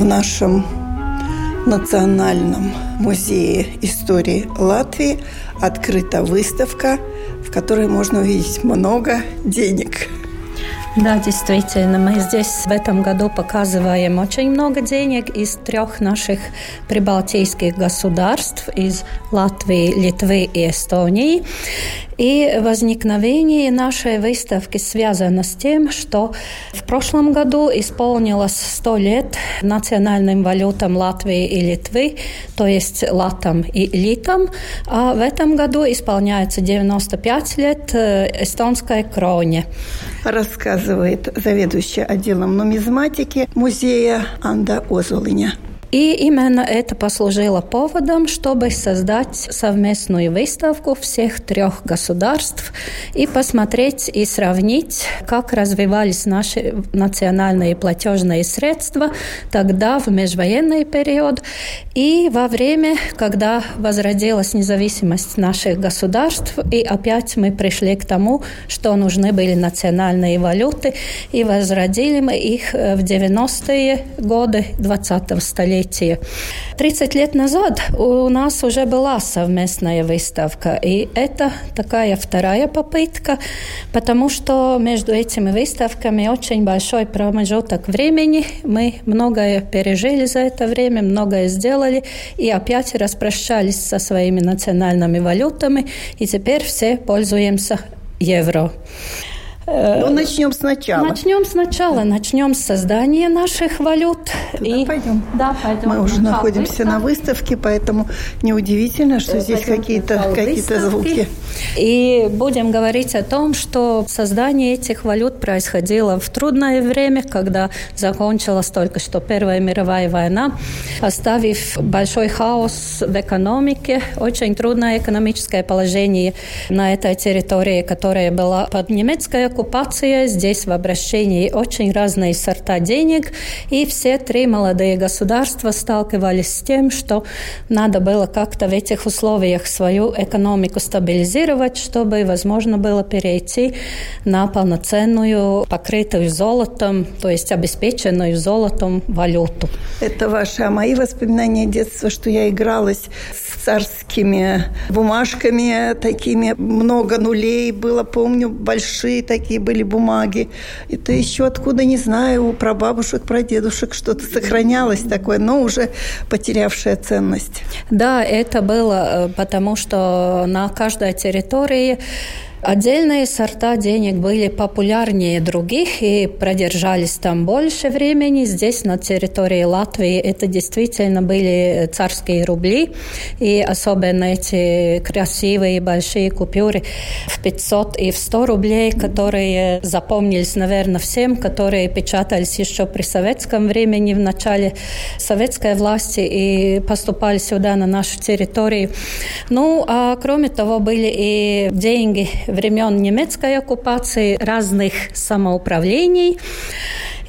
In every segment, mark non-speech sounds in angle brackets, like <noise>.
В нашем Национальном музее истории Латвии открыта выставка, в которой можно увидеть много денег. Да, действительно, мы здесь в этом году показываем очень много денег из трех наших прибалтийских государств, из Латвии, Литвы и Эстонии. И возникновение нашей выставки связано с тем, что в прошлом году исполнилось 100 лет национальным валютам Латвии и Литвы, то есть латам и литам, а в этом году исполняется 95 лет э, эстонской кроне. Рассказывает заведующая отделом нумизматики музея Анда Озулыня. И именно это послужило поводом, чтобы создать совместную выставку всех трех государств и посмотреть и сравнить, как развивались наши национальные платежные средства тогда, в межвоенный период, и во время, когда возродилась независимость наших государств, и опять мы пришли к тому, что нужны были национальные валюты, и возродили мы их в 90-е годы 20-го столетия столетия. 30 лет назад у нас уже была совместная выставка, и это такая вторая попытка, потому что между этими выставками очень большой промежуток времени. Мы многое пережили за это время, многое сделали, и опять распрощались со своими национальными валютами, и теперь все пользуемся евро. Ну, начнем сначала. Начнем сначала. Начнем с создания наших валют. Туда и... пойдем. Да, пойдем. Мы уже находимся выставка. на выставке, поэтому неудивительно, что здесь какие-то какие звуки. И будем говорить о том, что создание этих валют происходило в трудное время, когда закончилась только что Первая мировая война, оставив большой хаос в экономике, очень трудное экономическое положение на этой территории, которая была под немецкой оккупация, здесь в обращении очень разные сорта денег, и все три молодые государства сталкивались с тем, что надо было как-то в этих условиях свою экономику стабилизировать, чтобы возможно было перейти на полноценную, покрытую золотом, то есть обеспеченную золотом валюту. Это ваши, а мои воспоминания детства, что я игралась с царскими бумажками, такими много нулей было, помню, большие такие были бумаги. Это еще откуда, не знаю, у прабабушек, прадедушек что-то сохранялось такое, но уже потерявшее ценность. Да, это было, э, потому что на каждой территории Отдельные сорта денег были популярнее других и продержались там больше времени. Здесь, на территории Латвии, это действительно были царские рубли. И особенно эти красивые большие купюры в 500 и в 100 рублей, которые запомнились, наверное, всем, которые печатались еще при советском времени, в начале советской власти и поступали сюда, на нашу территорию. Ну, а кроме того, были и деньги времен немецкой оккупации, разных самоуправлений.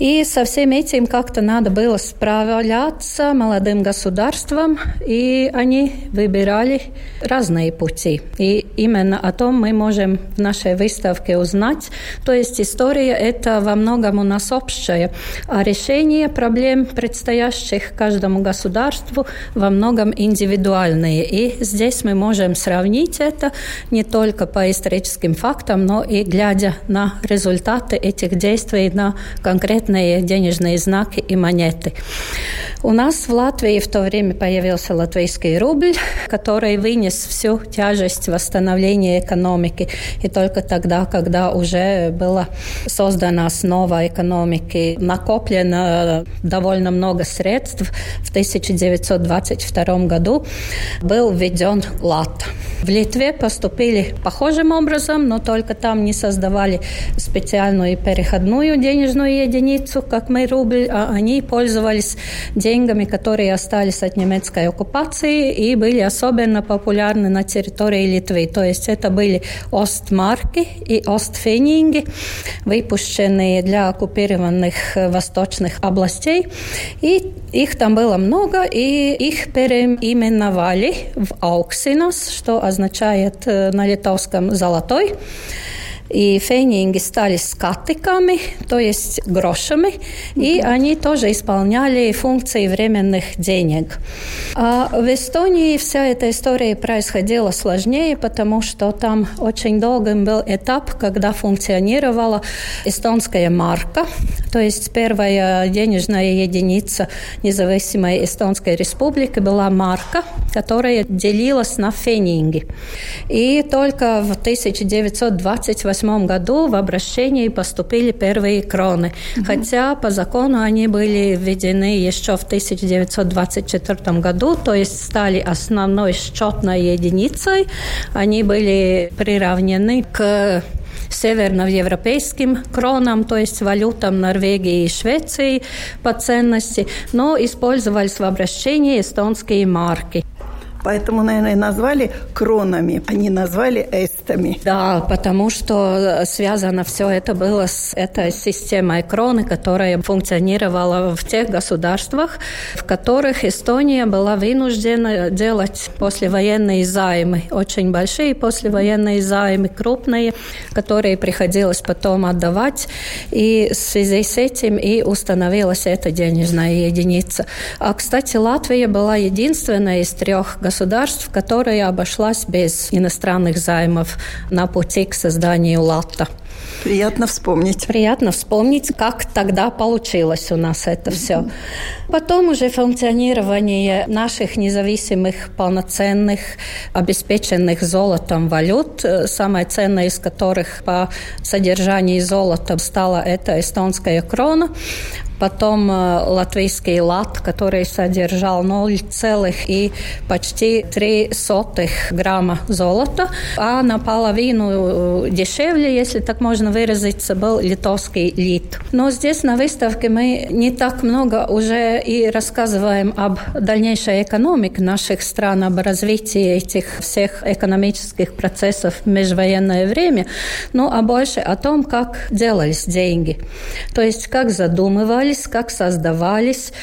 И со всем этим как-то надо было справляться молодым государством, и они выбирали разные пути. И именно о том мы можем в нашей выставке узнать. То есть история это во многом у нас общая, а решение проблем, предстоящих каждому государству, во многом индивидуальные. И здесь мы можем сравнить это не только по историческим фактам, но и глядя на результаты этих действий на конкретных печатные денежные знаки и монеты. У нас в Латвии в то время появился латвийский рубль, который вынес всю тяжесть восстановления экономики. И только тогда, когда уже была создана основа экономики, накоплено довольно много средств, в 1922 году был введен лат. В Литве поступили похожим образом, но только там не создавали специальную переходную денежную единицу, как мы рубль, а они пользовались деньгами, которые остались от немецкой оккупации и были особенно популярны на территории Литвы. То есть это были Остмарки и Остфенинги, выпущенные для оккупированных восточных областей. И их там было много, и их переименовали в Ауксинос, что означает э, на литовском «золотой». И фенинги стали скатиками, то есть грошами, и они тоже исполняли функции временных денег. А в Эстонии вся эта история происходила сложнее, потому что там очень долгим был этап, когда функционировала эстонская марка, то есть первая денежная единица независимой Эстонской республики была марка, которая делилась на фенинги. И только в 1928 1938 году в обращении поступили первые кроны, угу. хотя по закону они были введены еще в 1924 году, то есть стали основной счетной единицей. Они были приравнены к северноевропейским кронам, то есть валютам Норвегии и Швеции по ценности, но использовались в обращении эстонские марки. Поэтому, наверное, назвали кронами, а не назвали эстами. Да, потому что связано все это было с этой системой кроны, которая функционировала в тех государствах, в которых Эстония была вынуждена делать послевоенные займы, очень большие послевоенные займы, крупные, которые приходилось потом отдавать. И в связи с этим и установилась эта денежная единица. А, кстати, Латвия была единственная из трех государств, государств, которая обошлась без иностранных займов на пути к созданию ЛАТа. Приятно вспомнить. Приятно вспомнить, как тогда получилось у нас это все. Потом уже функционирование наших независимых, полноценных, обеспеченных золотом валют, э, самая ценная из которых по содержанию золота стала эта эстонская крона потом э, латвийский лат, который содержал 0, и почти 3 сотых грамма золота, а наполовину э, дешевле, если так можно выразиться, был литовский лит. Но здесь на выставке мы не так много уже и рассказываем об дальнейшей экономике наших стран, об развитии этих всех экономических процессов в межвоенное время, ну а больше о том, как делались деньги. То есть как задумывали создавались, как создавались,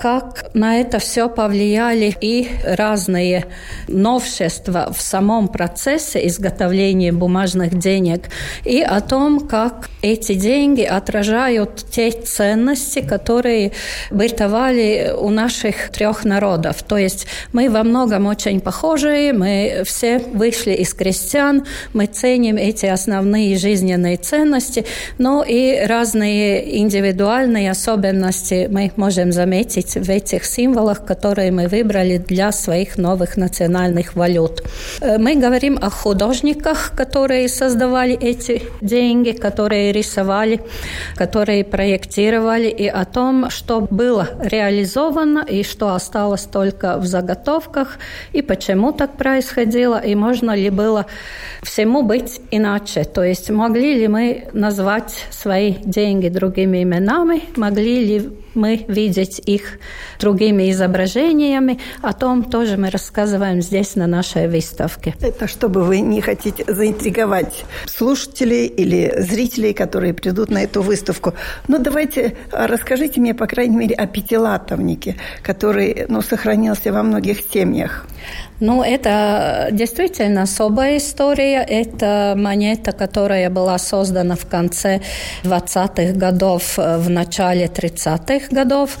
как на это все повлияли и разные новшества в самом процессе изготовления бумажных денег, и о том, как эти деньги отражают те ценности, которые бытовали у наших трех народов. То есть мы во многом очень похожи, мы все вышли из крестьян, мы ценим эти основные жизненные ценности, но и разные индивидуальные особенности особенности мы можем заметить в этих символах, которые мы выбрали для своих новых национальных валют. Мы говорим о художниках, которые создавали эти деньги, которые рисовали, которые проектировали, и о том, что было реализовано и что осталось только в заготовках, и почему так происходило, и можно ли было всему быть иначе. То есть могли ли мы назвать свои деньги другими именами, могли могли ли мы видеть их другими изображениями. О том тоже мы рассказываем здесь на нашей выставке. Это чтобы вы не хотите заинтриговать слушателей или зрителей, которые придут на эту выставку. Но давайте а, расскажите мне, по крайней мере, о пятилатовнике, который ну, сохранился во многих семьях. Ну, это действительно особая история. Это монета, которая была создана в конце 20-х годов, в начале 30-х годов.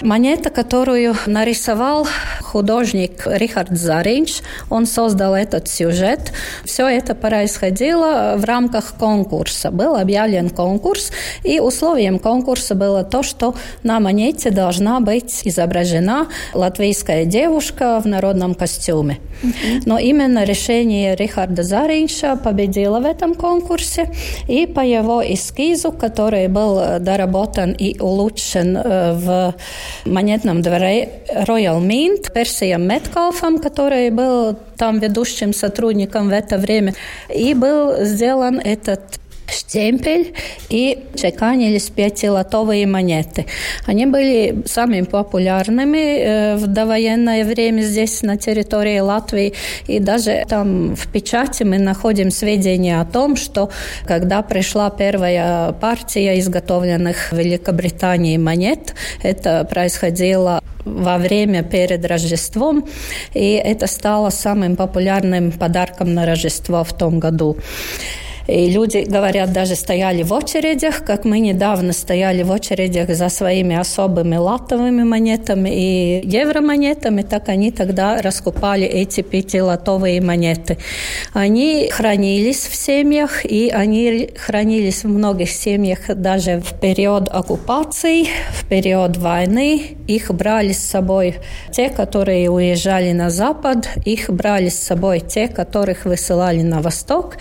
Монета, которую нарисовал художник Рихард Заринч. Он создал этот сюжет. Все это происходило в рамках конкурса. Был объявлен конкурс, и условием конкурса было то, что на монете должна быть изображена латвийская девушка в народном костюме. Но именно решение Рихарда Заринша победило в этом конкурсе, и по его эскизу, который был доработан и улучшен в монетном дворе Royal Mint, Персием Меткалфом, который был там ведущим сотрудником в это время, и был сделан этот штемпель и чеканились пятилатовые монеты. Они были самыми популярными э, в довоенное время здесь, на территории Латвии. И даже там в печати мы находим сведения о том, что когда пришла первая партия изготовленных в Великобритании монет, это происходило во время перед Рождеством, и это стало самым популярным подарком на Рождество в том году. И люди, говорят, даже стояли в очередях, как мы недавно стояли в очередях за своими особыми латовыми монетами и евромонетами, так они тогда раскупали эти пятилатовые монеты. Они хранились в семьях, и они хранились в многих семьях даже в период оккупации, в период войны. Их брали с собой те, которые уезжали на Запад, их брали с собой те, которых высылали на Восток.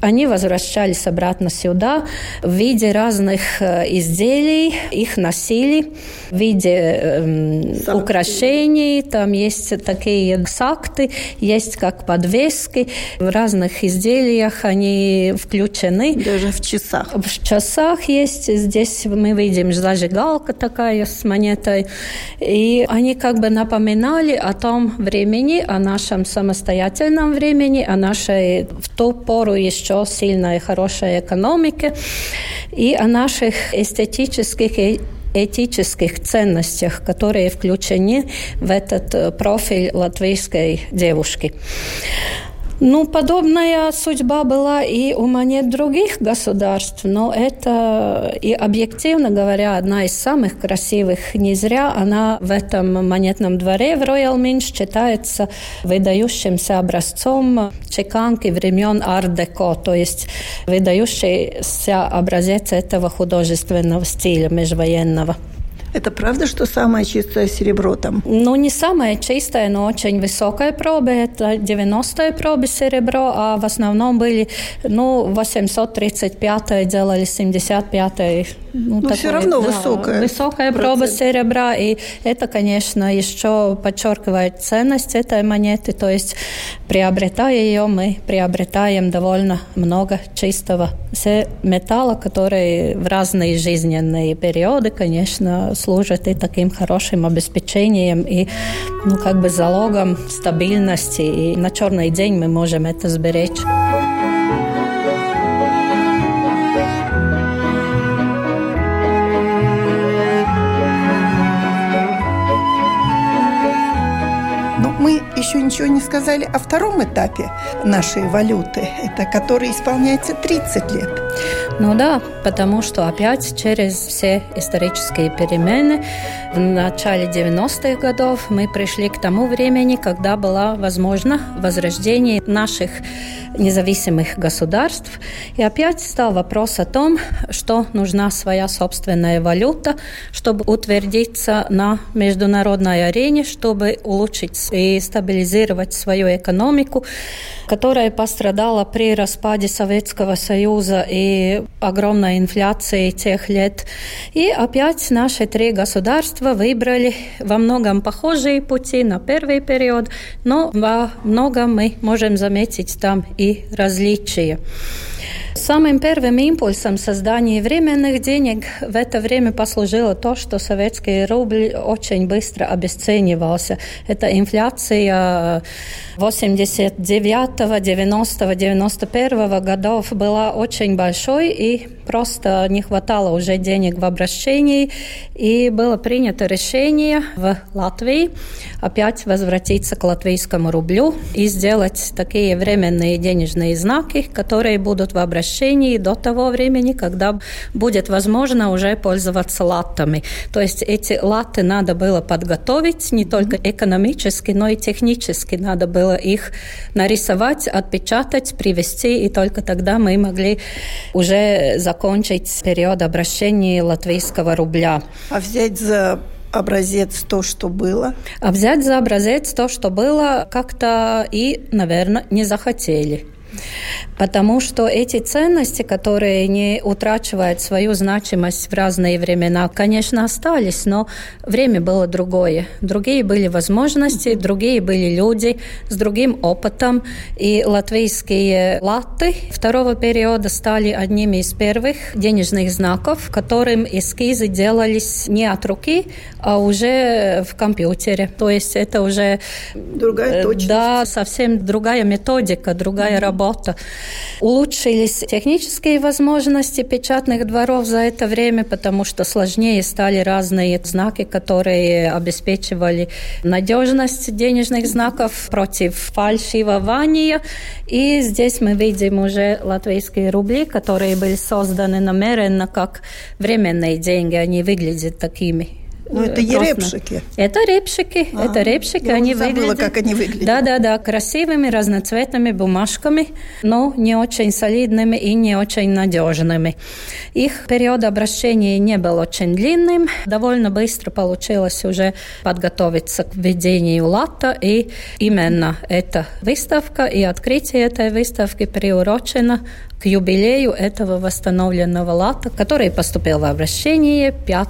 Они возвращались возвращались обратно сюда в виде разных э, изделий, их носили в виде э, украшений, там есть такие сакты, есть как подвески, в разных изделиях они включены. Даже в часах. В часах есть, здесь мы видим зажигалка такая с монетой, и они как бы напоминали о том времени, о нашем самостоятельном времени, о нашей в ту пору еще сильно сильная, хорошая экономика и о наших эстетических и этических ценностях, которые включены в этот э, профиль латвийской девушки. Ну, подобная судьба была и у монет других государств, но это и объективно говоря одна из самых красивых. Не зря она в этом монетном дворе в Royal Mint считается выдающимся образцом чеканки времен ар-деко, то есть выдающийся образец этого художественного стиля межвоенного. Это правда, что самое чистое серебро там? Ну, не самое чистое, но очень высокая проба. Это 90 пробы серебро, а в основном были, ну, 835 делали 75 ну, Но все равно да, высокая. Высокая проба серебра. И это, конечно, еще подчеркивает ценность этой монеты. То есть, приобретая ее, мы приобретаем довольно много чистого металла, который в разные жизненные периоды, конечно, служит и таким хорошим обеспечением, и ну, как бы залогом стабильности. И на черный день мы можем это сберечь. еще ничего не сказали о втором этапе нашей валюты, это который исполняется 30 лет. Ну да, потому что опять через все исторические перемены в начале 90-х годов мы пришли к тому времени, когда было возможно возрождение наших независимых государств. И опять стал вопрос о том, что нужна своя собственная валюта, чтобы утвердиться на международной арене, чтобы улучшить и стабилизировать свою экономику, которая пострадала при распаде Советского Союза и огромной инфляции тех лет. И опять наши три государства выбрали во многом похожие пути на первый период, но во многом мы можем заметить там и различия. Самым первым импульсом создания временных денег в это время послужило то, что советский рубль очень быстро обесценивался. Это инфляция 89, 90, 91 годов была очень большой и просто не хватало уже денег в обращении. И было принято решение в Латвии опять возвратиться к латвийскому рублю и сделать такие временные денежные знаки, которые будут в обращении обращении до того времени, когда будет возможно уже пользоваться латами. То есть эти латы надо было подготовить не только экономически, но и технически. Надо было их нарисовать, отпечатать, привести, и только тогда мы могли уже закончить период обращения латвийского рубля. А взять за образец то, что было? А взять за образец то, что было, как-то и, наверное, не захотели. Потому что эти ценности, которые не утрачивают свою значимость в разные времена, конечно, остались, но время было другое. Другие были возможности, другие были люди с другим опытом. И латвийские латы второго периода стали одними из первых денежных знаков, которым эскизы делались не от руки, а уже в компьютере. То есть это уже... Другая э, точность. Да, совсем другая методика, другая mm-hmm. работа. Улучшились технические возможности печатных дворов за это время, потому что сложнее стали разные знаки, которые обеспечивали надежность денежных знаков против фальшивания. И здесь мы видим уже латвийские рубли, которые были созданы намеренно как временные деньги. Они выглядят такими ну, это не репшики. Это репшики. А, это репшики. они забыла, выглядят... как они выглядят. Да, да, да, красивыми разноцветными бумажками, но не очень солидными и не очень надежными. Их период обращения не был очень длинным. Довольно быстро получилось уже подготовиться к введению лата. И именно эта выставка и открытие этой выставки приурочено к юбилею этого восстановленного лата, который поступил в обращение 5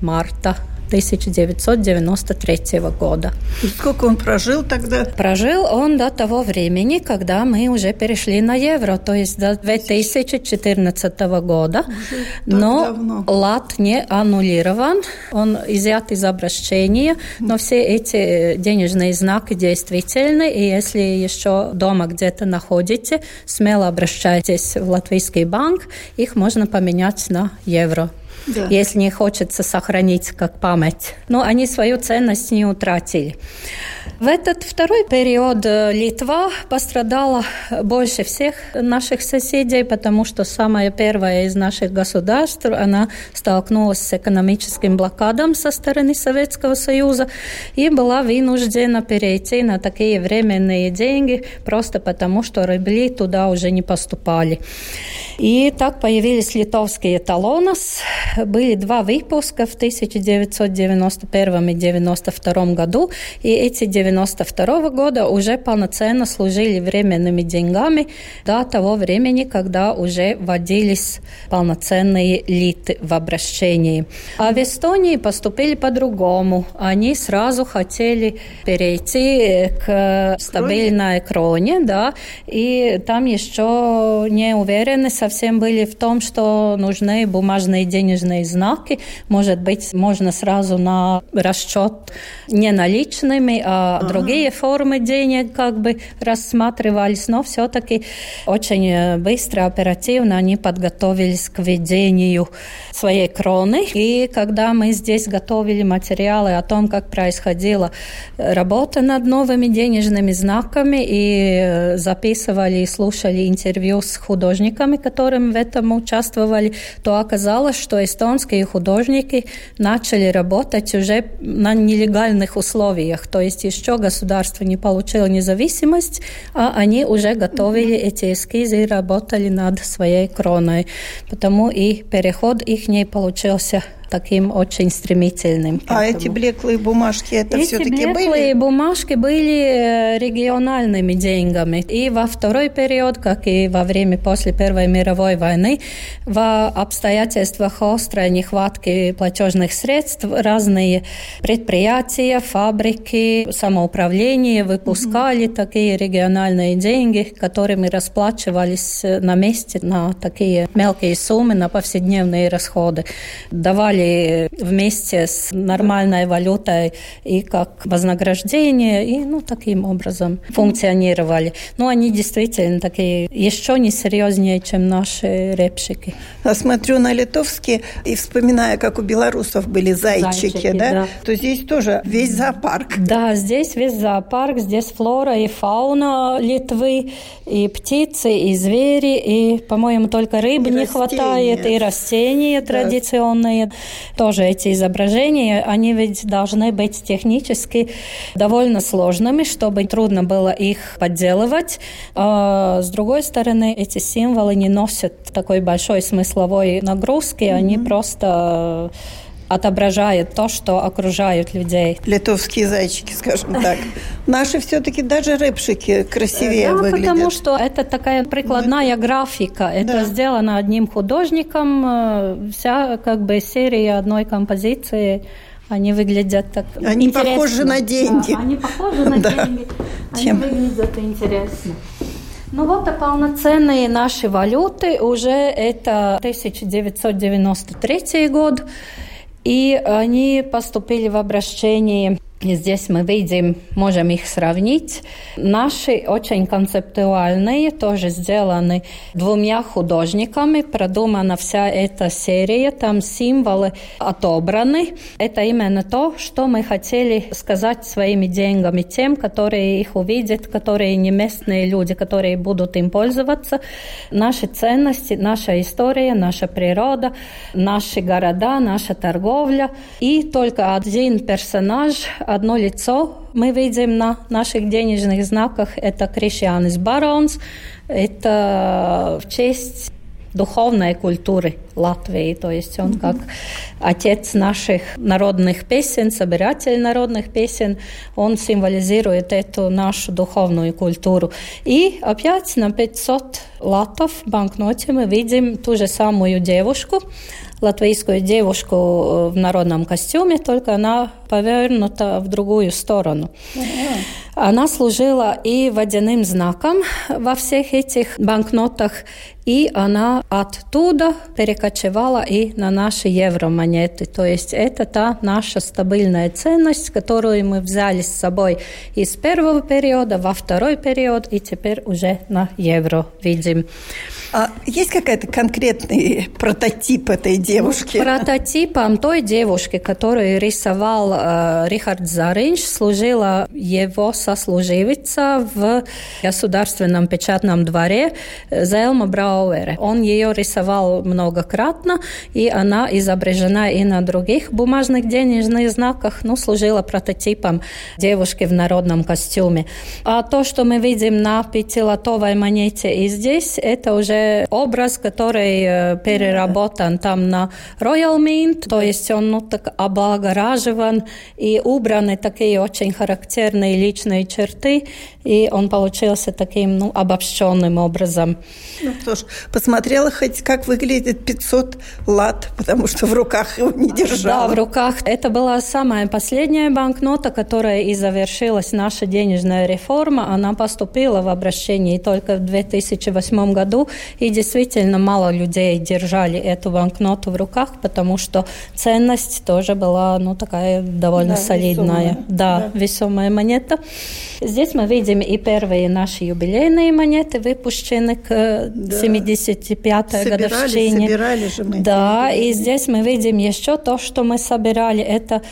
марта 1993 года. И сколько он прожил тогда? Прожил он до того времени, когда мы уже перешли на евро, то есть до 2014 года. Но давно. лат не аннулирован, он изъят из обращения, но все эти денежные знаки действительны, и если еще дома где-то находите, смело обращайтесь в Латвийский банк, их можно поменять на евро да. если не хочется сохранить как память. Но они свою ценность не утратили. В этот второй период э, Литва пострадала больше всех наших соседей, потому что самая первая из наших государств, она столкнулась с экономическим блокадом со стороны Советского Союза и была вынуждена перейти на такие временные деньги, просто потому что рубли туда уже не поступали. И так появились литовские талонос. Были два выпуска в 1991 и 1992 году, и эти 1992 года уже полноценно служили временными деньгами до того времени, когда уже вводились полноценные литы в обращении. А в Эстонии поступили по-другому. Они сразу хотели перейти к стабильной кроне, да, и там еще не уверены совсем были в том, что нужны бумажные денежные знаки. Может быть, можно сразу на расчет не наличными, а ага. другие формы денег как бы рассматривались, но все-таки очень э, быстро, оперативно они подготовились к введению своей кроны. И когда мы здесь готовили материалы о том, как происходила работа над новыми денежными знаками и э, записывали и слушали интервью с художниками, которым в этом участвовали, то оказалось, что эстонские художники начали работать уже на нелегальных условиях. То есть еще государство не получило независимость, а они уже готовили эти эскизы и работали над своей кроной. Потому и переход их не получился таким очень стремительным. А эти блеклые бумажки, это все-таки были? Эти блеклые бумажки были региональными деньгами. И во второй период, как и во время после Первой мировой войны, в обстоятельствах острой нехватки платежных средств разные предприятия, фабрики, самоуправление выпускали mm-hmm. такие региональные деньги, которыми расплачивались на месте на такие мелкие суммы, на повседневные расходы. Давали вместе с нормальной валютой и как вознаграждение, и ну, таким образом функционировали. Но они действительно такие еще не серьезнее, чем наши репшики. А смотрю на литовские и вспоминая, как у белорусов были зайчики, зайчики да? да, то здесь тоже весь зоопарк. Да, здесь весь зоопарк, здесь флора и фауна Литвы, и птицы, и звери, и, по-моему, только рыбы и не растения. хватает, и растения да. традиционные. Тоже эти изображения, они ведь должны быть технически довольно сложными, чтобы трудно было их подделывать. А с другой стороны, эти символы не носят такой большой смысловой нагрузки, mm-hmm. они просто отображает то, что окружает людей. Литовские зайчики, скажем так. Наши все-таки даже рыбшики красивее да, выглядят. потому что это такая прикладная графика. Это да. сделано одним художником. Э, вся как бы серия одной композиции они выглядят так Они интересно. похожи на деньги. Да, они похожи на <laughs> да. деньги. Они Чем? выглядят интересно. Ну вот, а полноценные наши валюты уже это 1993 год. И они поступили в обращение Здесь мы видим, можем их сравнить. Наши очень концептуальные, тоже сделаны двумя художниками. Продумана вся эта серия, там символы отобраны. Это именно то, что мы хотели сказать своими деньгами тем, которые их увидят, которые не местные люди, которые будут им пользоваться. Наши ценности, наша история, наша природа, наши города, наша торговля. И только один персонаж одно лицо мы видим на наших денежных знаках. Это Кришьянис Баронс. Это в честь духовной культуры Латвии. То есть он как отец наших народных песен, собиратель народных песен, он символизирует эту нашу духовную культуру. И опять на 500 латов банкноте мы видим ту же самую девушку, латвийскую девушку э, в народном костюме, только она повернута в другую сторону. Она служила и водяным знаком во всех этих банкнотах, и она оттуда перекочевала и на наши евромонеты. То есть это та наша стабильная ценность, которую мы взяли с собой из первого периода во второй период, и теперь уже на евро видим. А есть какая-то конкретный прототип этой девушки? Прототипом той девушки, которую рисовал э, Рихард Заринч, служила его сослуживица в Государственном печатном дворе Зелма Брауэре. Он ее рисовал многократно, и она изображена и на других бумажных денежных знаках, ну, служила прототипом девушки в народном костюме. А то, что мы видим на пятилотовой монете и здесь, это уже образ, который э, переработан там на Royal Mint, то есть он ну, так облагораживан и убраны такие очень характерные личные черты, и он получился таким ну, обобщенным образом. Ну что ж, посмотрела хоть, как выглядит 500 лат, потому что в руках его не держала. Да, в руках. Это была самая последняя банкнота, которая и завершилась наша денежная реформа. Она поступила в обращение только в 2008 году, и действительно мало людей держали эту банкноту в руках, потому что ценность тоже была ну, такая довольно да, солидная. Весомая. Да, да, весомая монета. Здесь мы видим и первые наши юбилейные монеты, выпущенные к да. 75-й годовщине. Собирали же мы. Да, и здесь мы видим еще то, что мы собирали. Это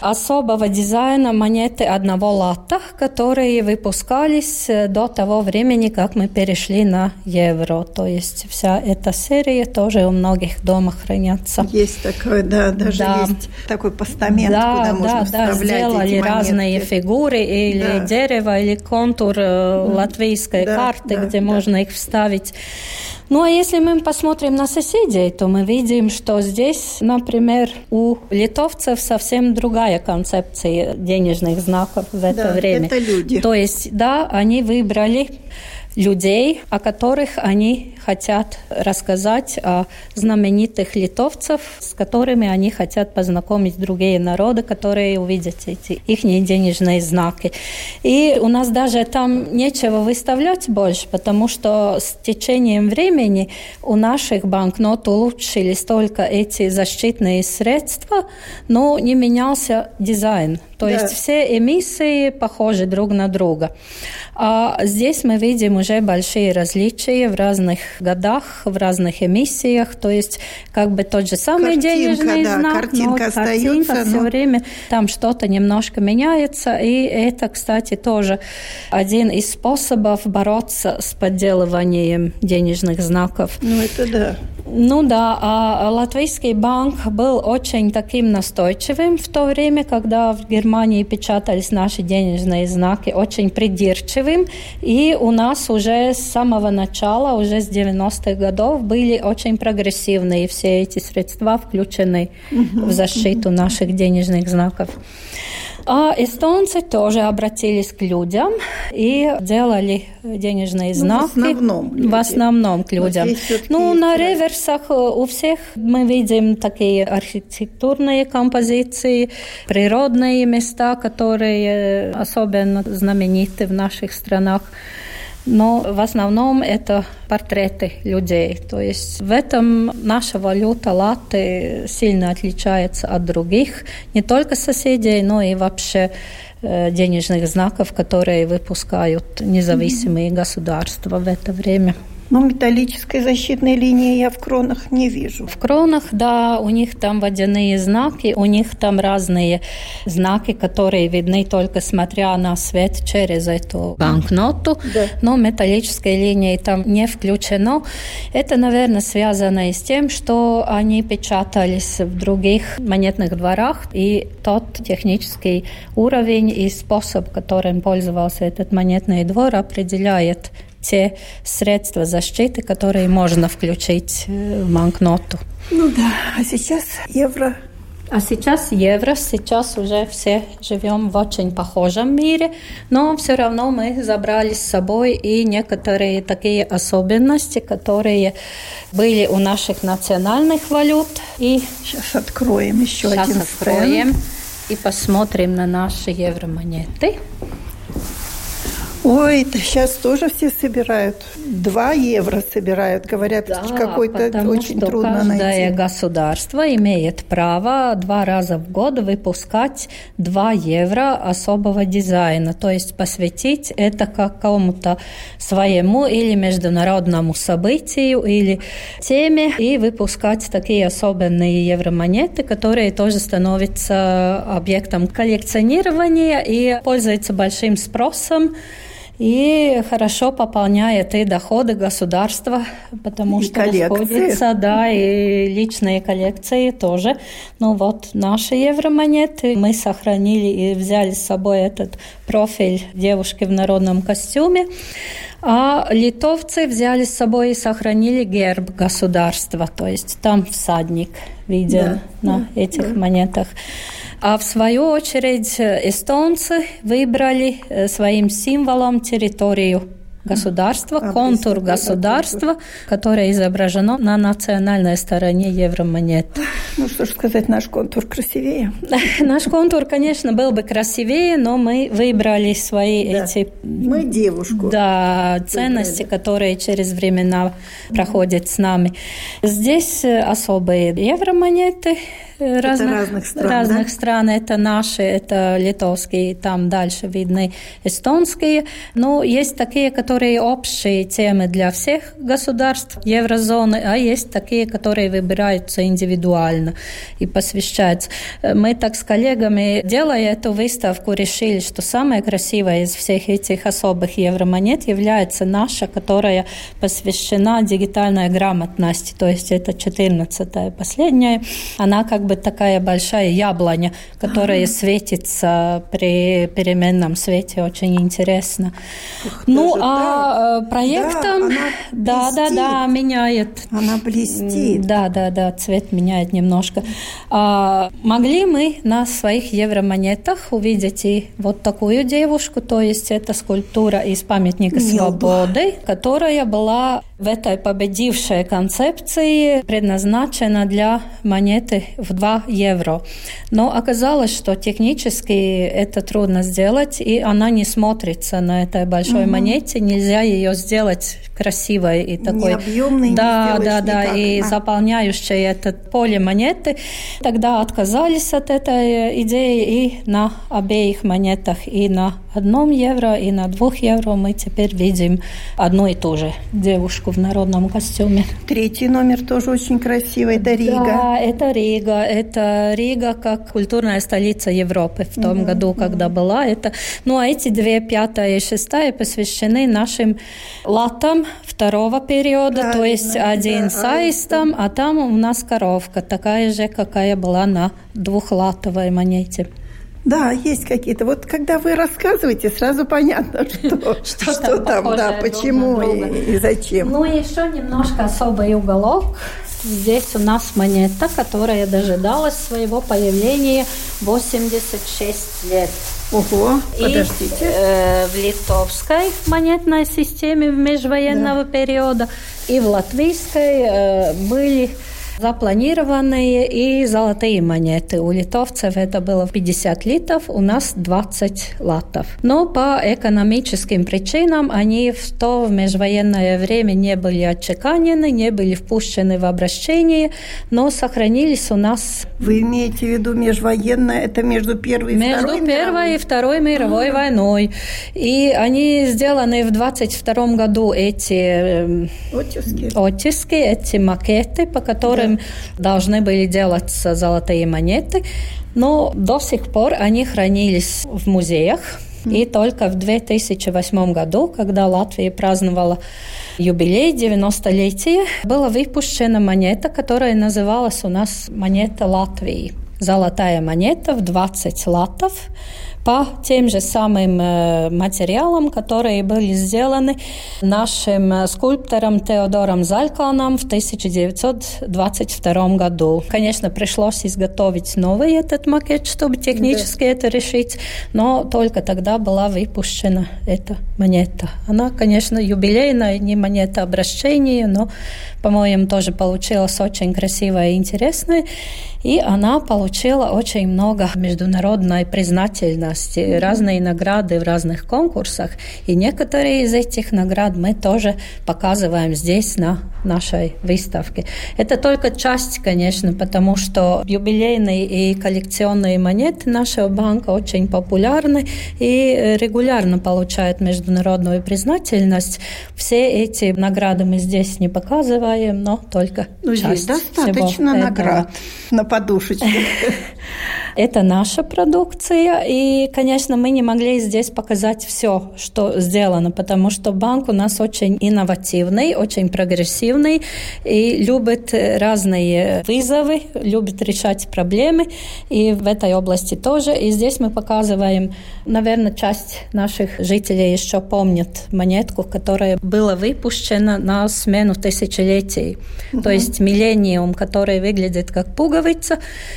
особого дизайна монеты одного лата, которые выпускались э, до того времени, как мы перешли на евро. То есть вся эта серия тоже у многих дома хранятся. Есть такое, да, даже да. есть такой постамент, да, куда можно да, вставлять да, сделали эти разные фигуры или да. дерево, или контур э, да. латвийской да, карты, да, где да. можно их вставить. Ну а если мы посмотрим на соседей, то мы видим, что здесь, например, у литовцев совсем другая концепция денежных знаков в это да, время. Это люди. То есть, да, они выбрали людей, о которых они хотят рассказать, о знаменитых литовцев, с которыми они хотят познакомить другие народы, которые увидят эти их денежные знаки. И у нас даже там нечего выставлять больше, потому что с течением времени у наших банкнот улучшились только эти защитные средства, но не менялся дизайн. То да. есть все эмиссии похожи друг на друга. А здесь мы видим уже большие различия в разных годах, в разных эмиссиях. То есть как бы тот же самый картинка, денежный да, знак, картинка но остается, картинка все но... время там что-то немножко меняется. И это, кстати, тоже один из способов бороться с подделыванием денежных знаков. Ну это да. Ну да, а Латвийский банк был очень таким настойчивым в то время, когда в Германии печатались наши денежные знаки, очень придирчивым. И у нас уже с самого начала, уже с 90-х годов, были очень прогрессивные все эти средства включены в защиту наших денежных знаков. А эстонцы тоже обратились к людям и делали денежные знаки. Ну, в основном. В основном к людям. Ну, на реверсах э, у всех мы видим такие архитектурные композиции, природные места, которые особенно знамениты в наших странах но в основном это портреты людей. То есть в этом наша валюта латы сильно отличается от других, не только соседей, но и вообще э, денежных знаков, которые выпускают независимые mm-hmm. государства в это время. Но металлической защитной линии я в кронах не вижу. В кронах, да, у них там водяные знаки, у них там разные знаки, которые видны только смотря на свет через эту банкноту, да. но металлической линии там не включено. Это, наверное, связано и с тем, что они печатались в других монетных дворах, и тот технический уровень и способ, которым пользовался этот монетный двор, определяет те средства защиты, которые можно включить э, в банкноту. Ну да, а сейчас евро а сейчас евро, сейчас уже все живем в очень похожем мире, но все равно мы забрали с собой и некоторые такие особенности, которые были у наших национальных валют. И сейчас откроем еще сейчас один откроем стенд. и посмотрим на наши евромонеты. Ой, это сейчас тоже все собирают. Два евро собирают, говорят, да, какой-то очень что трудно каждое найти. государство имеет право два раза в год выпускать два евро особого дизайна, то есть посвятить это какому-то своему или международному событию или теме и выпускать такие особенные евромонеты, которые тоже становятся объектом коллекционирования и пользуются большим спросом и хорошо пополняет и доходы государства, потому и что коллекции. расходится, да, и личные коллекции тоже. Ну вот наши евромонеты мы сохранили и взяли с собой этот профиль девушки в народном костюме. А литовцы взяли с собой и сохранили герб государства, то есть там всадник виден да, на да, этих да. монетах. А в свою очередь эстонцы выбрали э, своим символом территорию государства, а, контур государства, которое изображено на национальной стороне евромонет. Ну что ж сказать, наш контур красивее. <laughs> Наш контур, конечно, был бы красивее, но мы выбрали свои да. эти... Мы девушку. Да, ценности, выбрали. которые через времена проходят с нами. Здесь э, особые евромонеты, разных, разных стран. Разных да? стран. Это наши, это литовские, там дальше видны эстонские. Но есть такие, которые общие темы для всех государств еврозоны, а есть такие, которые выбираются индивидуально и посвящаются. Мы так с коллегами, делая эту выставку, решили, что самое красивое из всех этих особых евромонет является наша, которая посвящена дигитальной грамотности, то есть это 14-я последняя. Она как бы такая большая яблоня, которая светится при переменном свете, очень интересно. Ух, ну, а э, проектам, да, да, да, да, меняет. Она блестит. Да, да, да, цвет меняет немножко. А, могли мы на своих евромонетах увидеть и вот такую девушку, то есть это скульптура из памятника Нет. свободы, которая была в этой победившей концепции предназначена для монеты в 2 евро. Но оказалось, что технически это трудно сделать, и она не смотрится на этой большой угу. монете. Нельзя ее сделать красивой и такой... Необъемной да, не да, да, никак. и а. заполняющей это поле монеты. Тогда отказались от этой идеи и на обеих монетах, и на одном евро, и на двух евро мы теперь видим одну и ту же девушку в народном костюме. Третий номер тоже очень красивый, это Рига. Да, это Рига. Это Рига как культурная столица Европы в том mm-hmm. году, когда mm-hmm. была. Это, ну, а эти две, пятая и шестая, посвящены нашим латам второго периода, да, то есть один да, с аистом, а там у нас коровка, такая же, какая была на двухлатовой монете. Да, есть какие-то. Вот когда вы рассказываете, сразу понятно, <laughs> что, что, что там, да, почему и, и зачем. Ну и еще немножко особый уголок. Здесь у нас монета, которая дожидалась своего появления 86 лет. Ого, подождите. И, э, в литовской монетной системе в межвоенного да. периода и в латвийской э, были запланированные и золотые монеты. У литовцев это было 50 литов, у нас 20 латов. Но по экономическим причинам они в то в межвоенное время не были отчеканены, не были впущены в обращение, но сохранились у нас... Вы имеете в виду межвоенное, это между Первой и между Второй Между Первой мировой? и Второй мировой а войной. И они сделаны в 22 году эти... Эм, оттиски. Оттиски, эти макеты, по которым которым должны были делаться золотые монеты, но до сих пор они хранились в музеях. И только в 2008 году, когда Латвия праздновала юбилей 90-летия, была выпущена монета, которая называлась у нас монета Латвии. Золотая монета в 20 латов по тем же самым э, материалам, которые были сделаны нашим э, скульптором Теодором Зальканом в 1922 году. Конечно, пришлось изготовить новый этот макет, чтобы технически да. это решить, но только тогда была выпущена эта монета. Она, конечно, юбилейная, не монета обращения, но, по-моему, тоже получилась очень красивая и интересная. И она получила очень много международной признательности, разные награды в разных конкурсах. И некоторые из этих наград мы тоже показываем здесь на нашей выставке. Это только часть, конечно, потому что юбилейные и коллекционные монеты нашего банка очень популярны и регулярно получают международную признательность. Все эти награды мы здесь не показываем, но только ну, часть здесь достаточно наград на подушечке. <laughs> Это наша продукция, и, конечно, мы не могли здесь показать все, что сделано, потому что банк у нас очень инновативный, очень прогрессивный и любит разные вызовы, любит решать проблемы, и в этой области тоже. И здесь мы показываем, наверное, часть наших жителей еще помнит монетку, которая была выпущена на смену тысячелетий. Угу. То есть миллениум, который выглядит как пуговица,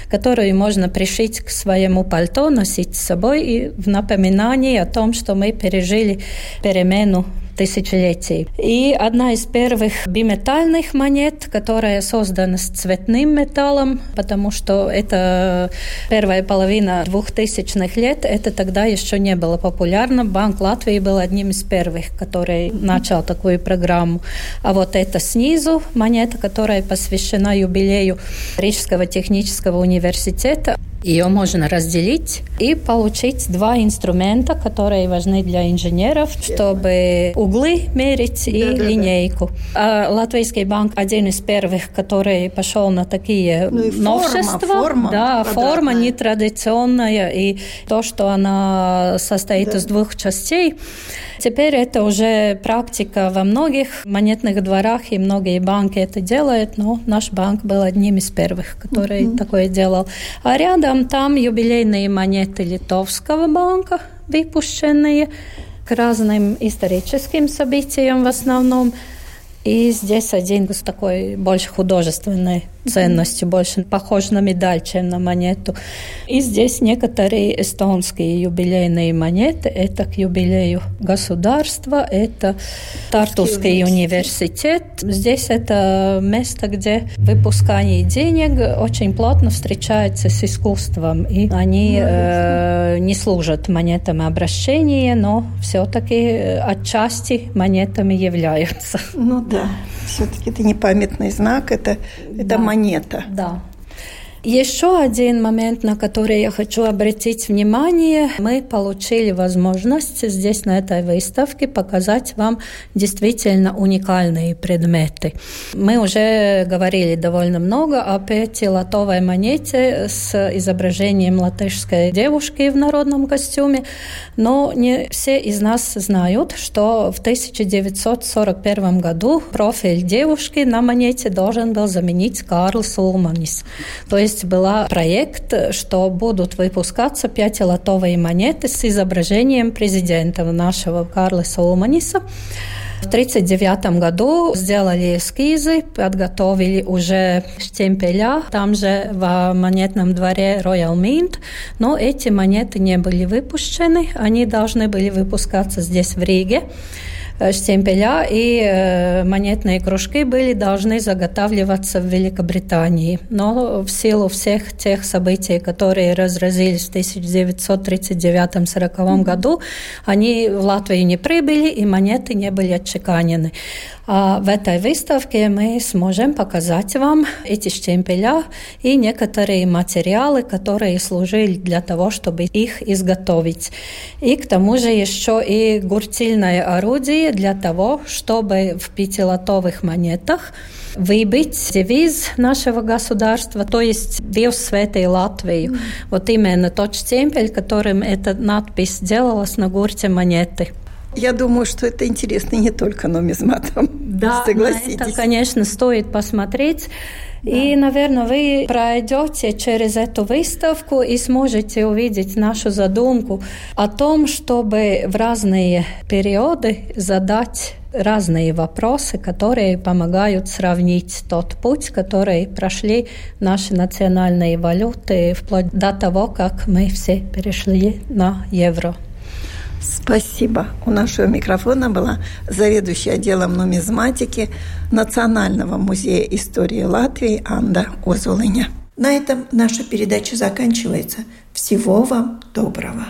которую можно пришить к своему пальто, носить с собой и в напоминании о том, что мы пережили перемену тысячелетий. И одна из первых биметальных монет, которая создана с цветным металлом, потому что это первая половина двухтысячных лет, это тогда еще не было популярно. Банк Латвии был одним из первых, который начал такую программу. А вот это снизу монета, которая посвящена юбилею Рижского технического университета. Ее можно разделить и получить два инструмента, которые важны для инженеров, чтобы углы мерить и да, линейку. Да. А Латвийский банк один из первых, который пошел на такие ну новшества. Форма, форма, да, форма нетрадиционная и то, что она состоит да. из двух частей. Теперь это уже практика во многих монетных дворах, и многие банки это делают, но наш банк был одним из первых, который mm-hmm. такое делал. А рядом там юбилейные монеты Литовского банка, выпущенные к разным историческим событиям в основном. И здесь один такой больше художественной ценностью, больше похож на медаль, чем на монету. И здесь некоторые эстонские юбилейные монеты. Это к юбилею государства, это Тартусский университет. Здесь это место, где выпускание денег очень плотно встречается с искусством. И они э, не служат монетами обращения, но все-таки э, отчасти монетами являются. Ну да, все-таки это не памятный знак, это, да. это монета. Да. Еще один момент, на который я хочу обратить внимание. Мы получили возможность здесь, на этой выставке, показать вам действительно уникальные предметы. Мы уже говорили довольно много о пятилатовой монете с изображением латышской девушки в народном костюме, но не все из нас знают, что в 1941 году профиль девушки на монете должен был заменить Карлс Улманис. То есть есть был проект, что будут выпускаться пятилотовые монеты с изображением президента нашего Карлиса Улманиса. В 1939 году сделали эскизы, подготовили уже штемпеля, там же в монетном дворе Royal Mint, но эти монеты не были выпущены, они должны были выпускаться здесь в Риге штемпеля и э, монетные кружки были должны заготавливаться в Великобритании. Но в силу всех тех событий, которые разразились в 1939-1940 году, они в Латвию не прибыли и монеты не были отчеканены. А в этой выставке мы сможем показать вам эти штемпеля и некоторые материалы, которые служили для того, чтобы их изготовить. И к тому же еще и гуртильное орудие для того, чтобы в пятилотовых монетах выбить девиз нашего государства, то есть «Диevs svētī Латвию». Mm. Вот именно тот штемпель, которым эта надпись делалась на гурте монеты. Я думаю, что это интересно не только нумизматам. Да, Согласитесь. это, конечно, стоит посмотреть. Да. И, наверное, вы пройдете через эту выставку и сможете увидеть нашу задумку о том, чтобы в разные периоды задать разные вопросы, которые помогают сравнить тот путь, который прошли наши национальные валюты вплоть до того, как мы все перешли на евро. Спасибо. У нашего микрофона была заведующая отделом нумизматики Национального музея истории Латвии Анда Озулыня. На этом наша передача заканчивается. Всего вам доброго.